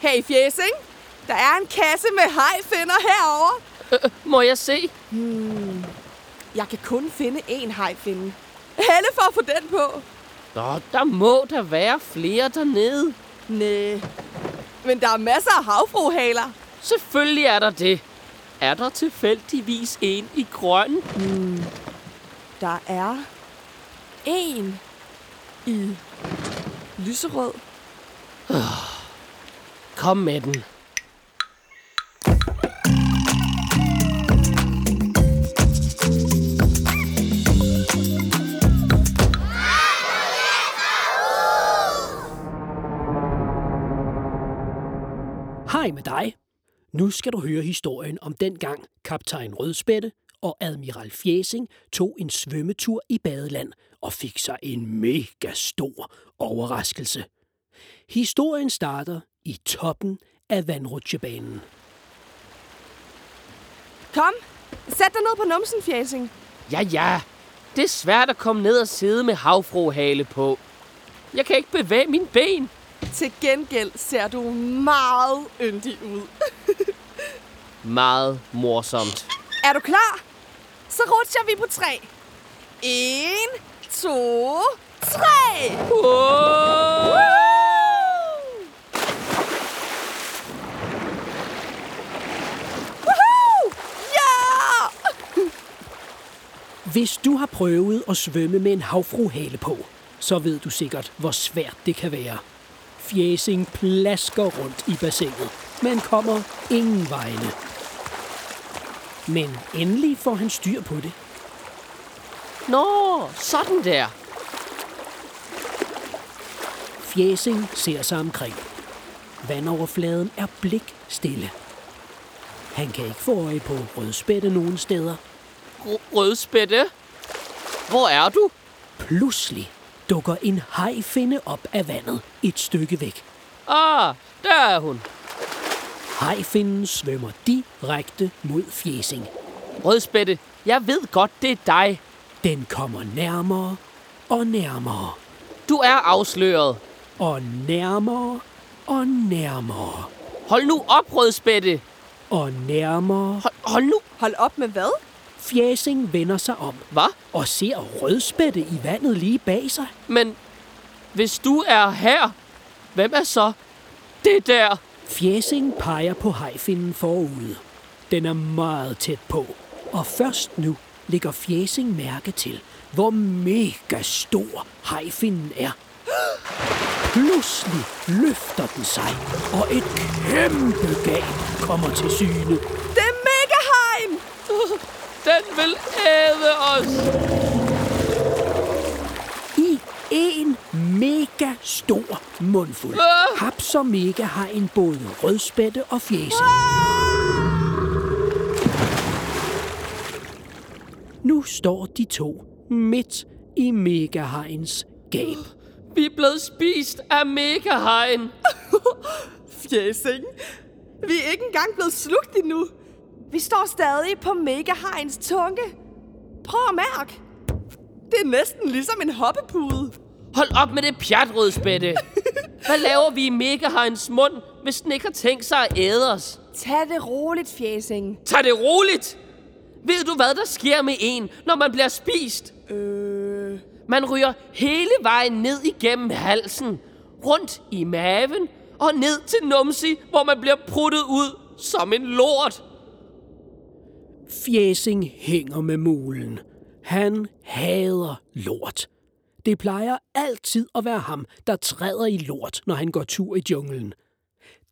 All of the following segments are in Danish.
Hey Fjæsing, der er en kasse med hajfinder herovre. Øh, må jeg se? Jeg kan kun finde én hajfinde. Helle for at få den på. Nå, der må der være flere dernede. Næh. Men der er masser af havfruhaler. Selvfølgelig er der det. Er der tilfældigvis en i grøn? Der er en i lyserød. Kom med den. Hej med dig. Nu skal du høre historien om dengang kaptajn Rødspætte og admiral Fjæsing tog en svømmetur i badeland og fik sig en mega stor overraskelse. Historien starter i toppen af vandrutsjebanen. Kom, sæt dig ned på numsen, Fjæsing. Ja, ja. Det er svært at komme ned og sidde med havfruhale på. Jeg kan ikke bevæge mine ben. Til gengæld ser du meget yndig ud. Meget morsomt. Er du klar? Så rutscher vi på tre. En, to, tre! Wow! Woohoo! Hvis du har prøvet at svømme med en havfruhale på, så ved du sikkert, hvor svært det kan være. Fjæsing plasker rundt i bassinet, men kommer ingen vegne. Men endelig får han styr på det. Nå, sådan der. Fjæsing ser sig omkring. Vandoverfladen er blik stille. Han kan ikke få øje på rødspætte nogen steder. Rødspætte. Hvor er du? Pludselig dukker en hajfinde op af vandet et stykke væk. Ah, der er hun. Hajfinden svømmer direkte mod Fjæsing. Rødspætte, jeg ved godt, det er dig. Den kommer nærmere og nærmere Du er afsløret. og nærmere og nærmere Hold nu op, Rødspætte. og nærmere. Hold, hold nu. Hold op med hvad? Fjæsing vender sig om Hvad? og ser rødspætte i vandet lige bag sig. Men hvis du er her, hvem er så det der? Fjæsing peger på hajfinden forude. Den er meget tæt på, og først nu lægger Fjæsing mærke til, hvor mega stor hajfinden er. Pludselig løfter den sig, og et kæmpe gab kommer til syne. Det mundfuld Ah! hapser mega hajen både rødspætte og fjæsing. Nu står de to midt i megahajens gab. Vi er blevet spist af megahajen. Fjæsing. Vi er ikke engang blevet slugt endnu. Vi står stadig på megahejens tunge. Prøv at mærke. Det er næsten ligesom en hoppepude. Hold op med det pjat, Rødspætte. Hvad laver vi i megahajens mund, hvis den ikke har tænkt sig at æde os? Tag det roligt, Fjæsing. Tag det roligt. Ved du, hvad der sker med en, når man bliver spist? Øh... Man ryger hele vejen ned igennem halsen, rundt i maven og ned til numsi, hvor man bliver pruttet ud som en lort. Fjæsing hænger med mulen. Han hader lort. Det plejer altid at være ham, der træder i lort, når han går tur i junglen.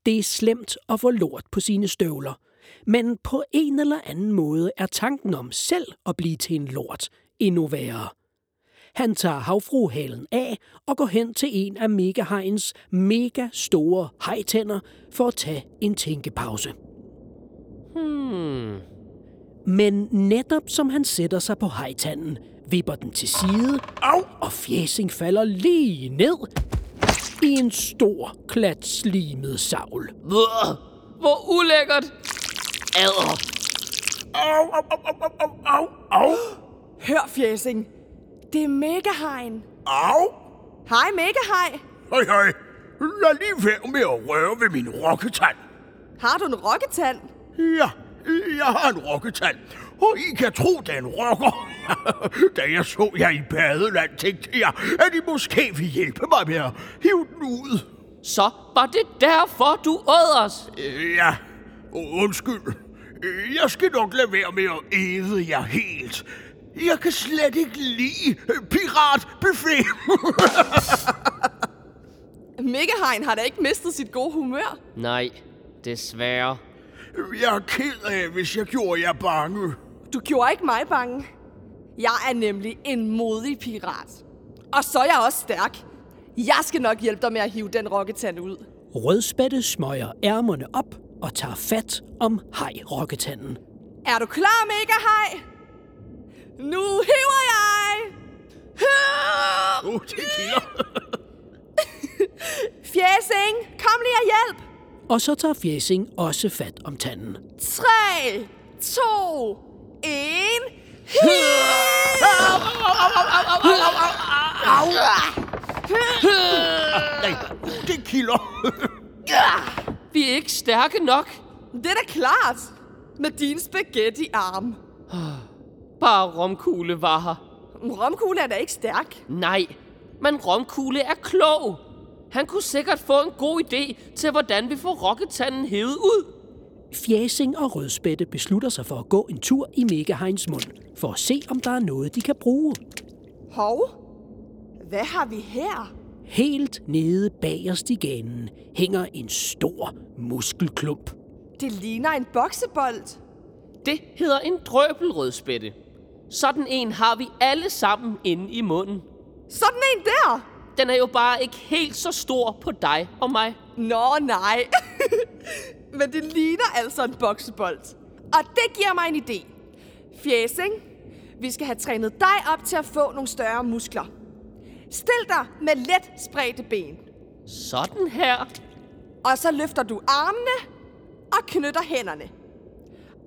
Det er slemt at få lort på sine støvler, men på en eller anden måde er tanken om selv at blive til en lort endnu værre. Han tager havfruhalen af og går hen til en af megahajens mega store hajtænder for at tage en tænkepause. Hmm. Men netop som han sætter sig på hajtanden, vipper den til side, Au! Og fjæsing falder lige ned i en stor klat slimet savl. Hvor, hvor ulækkert. Adder. Au, au, au, au, au, au, au, Hør, Fjæsing. Det er megahegn. Au! Hej, megahej. Hej, hej. lad lige være med at røre ved min rokketand. Har du en rokketand? Ja, jeg har en rokketand. Og I kan tro, den rocker. da jeg så jer i badeland, tænkte jeg, at I måske vil hjælpe mig med at hive den ud. Så var det derfor, du åd os. Øh, Ja, undskyld. Øh, Jeg skal nok lade være med at æde jer helt. Jeg kan slet ikke lide piratbuffet. Megahein har da ikke mistet sit gode humør. Nej, desværre. Jeg er ked af, hvis jeg gjorde jer bange. Du gjorde ikke mig bange. Jeg er nemlig en modig pirat. Og så er jeg også stærk. Jeg skal nok hjælpe dig med at hive den rokketand ud. Rødspætte smøger ærmerne op og tager fat om hej-rokketanden. Er du klar, Megahej? Nu hiver jeg! Åh, oh, det kilder. Fjæsing, kom lige og hjælp! Og så tager Fjæsing også fat om tanden. 3, 2, en... Nej, det kilder. Vi er ikke stærke nok. Det er da klart. Med din spaghetti-arm. Bare romkugle var her. Romkugle er da ikke stærk. Nej, men romkugle er klog. Han kunne sikkert få en god idé til, hvordan vi får rokketanden hævet ud. Fjæsing og Rødspætte beslutter sig for at gå en tur i Megaheins mund, for at se, om der er noget, de kan bruge. Hov, hvad har vi her? Helt nede bagerst i ganen hænger en stor muskelklump. Det ligner en boksebold. Det hedder en drøbelrødspætte. Sådan en har vi alle sammen inde i munden. Sådan en der. Den er jo bare ikke helt så stor på dig og mig. Nå, nej. Men det ligner altså en boksebold. Og det giver mig en idé. Fjæsing, vi skal have trænet dig op til at få nogle større muskler. Stil dig med let spredte ben. Sådan her. Og så løfter du armene og knytter hænderne.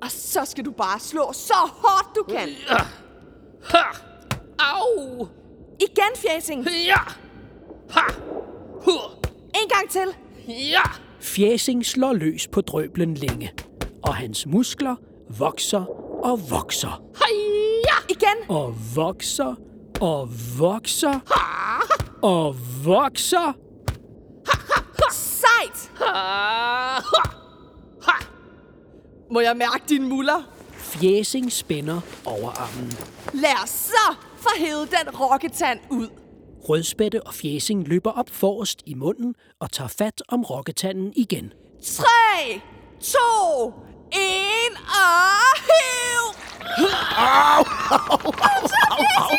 Og så skal du bare slå så hårdt du kan. Ha! Au! Igen, fjæsing. Ja! Ha! Hur! En gang til. Ja! Fjæsing slår løs på drøblen længe, og hans muskler vokser og vokser Hej! Igen. og vokser og vokser og vokser. Sejt. Ha! Ha! Ha! Må jeg mærke dine muller? Fjæsing spænder over armen. Lad os så få hævet den rokketand ud. Rødspætte og Fjæsing løber op forrest i munden og tager fat om rokketanden igen. 3, 2, 1 og hiv! Au,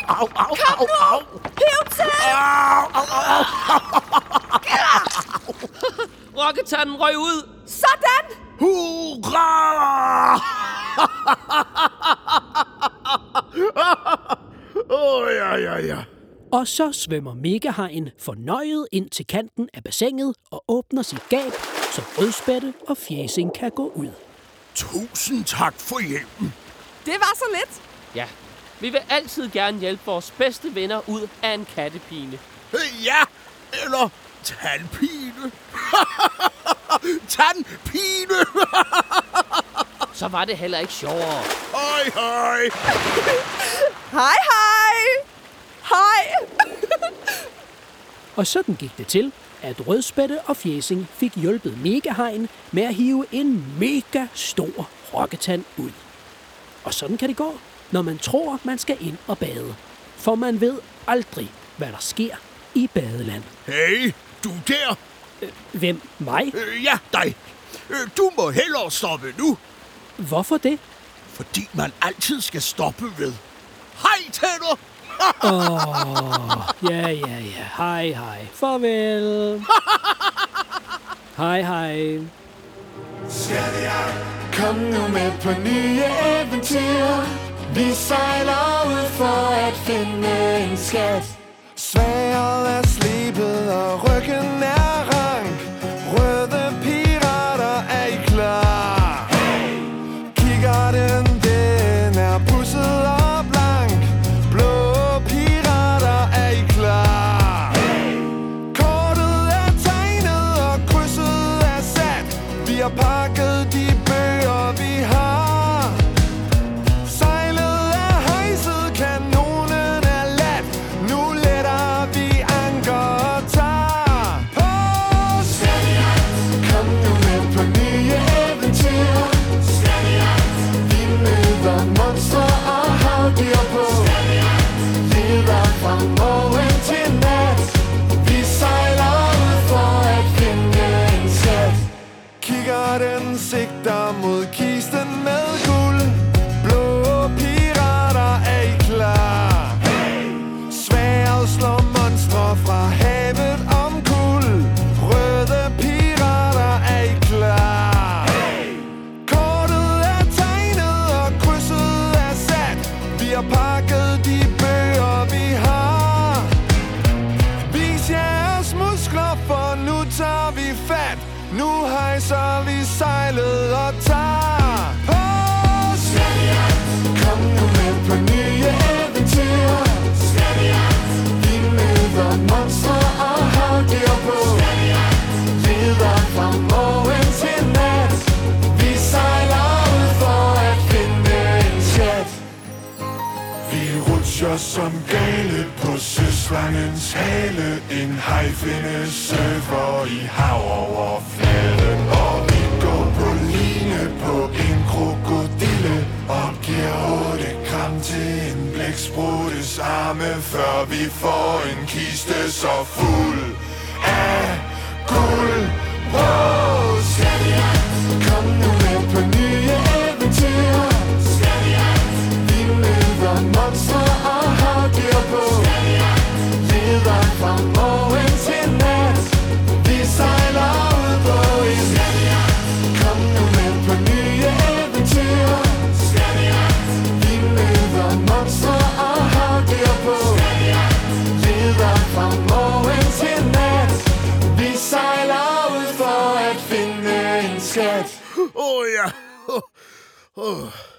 au, au, au. Hiv til! Au, au, au, au. Rokketanden røg ud. Sådan! Hurra! Åh, oh, ja, ja, ja. Og så svømmer Megahajen fornøjet ind til kanten af bassinet og åbner sit gab, så Rødspætte og Fjæsing kan gå ud. Tusind tak for hjælpen. Det var så lidt. Ja, vi vil altid gerne hjælpe vores bedste venner ud af en kattepine. Ja, eller tandpine. tandpine. Så var det heller ikke sjovere. hej, hej. Hej, hej! Hej! Og sådan gik det til, at Rødspætte og Fjæsing fik hjulpet Megahajen med at hive en mega stor rokketand ud. Og sådan kan det gå, når man tror, man skal ind og bade. For man ved aldrig, hvad der sker i badeland. Hey, du der. Hvem? Mig? Øh, ja, dig. Øh, Du må hellere stoppe nu, Hvorfor det? fordi man altid skal stoppe ved. Hej, tænder. Ja, ja, ja. Hej, hej. Farvel. hej, hej. Kom nu med på nye eventyr Vi sejler ud for at finde en skat Sværet som gale på søslangens hale. En hajfinde surfer i havoverfladen Og vi går på line på en krokodille. Og giver 8 gram til en blækspruttes arme Før vi får en kiste så fuld af guld. Wow, Kom nu med på ny. oh.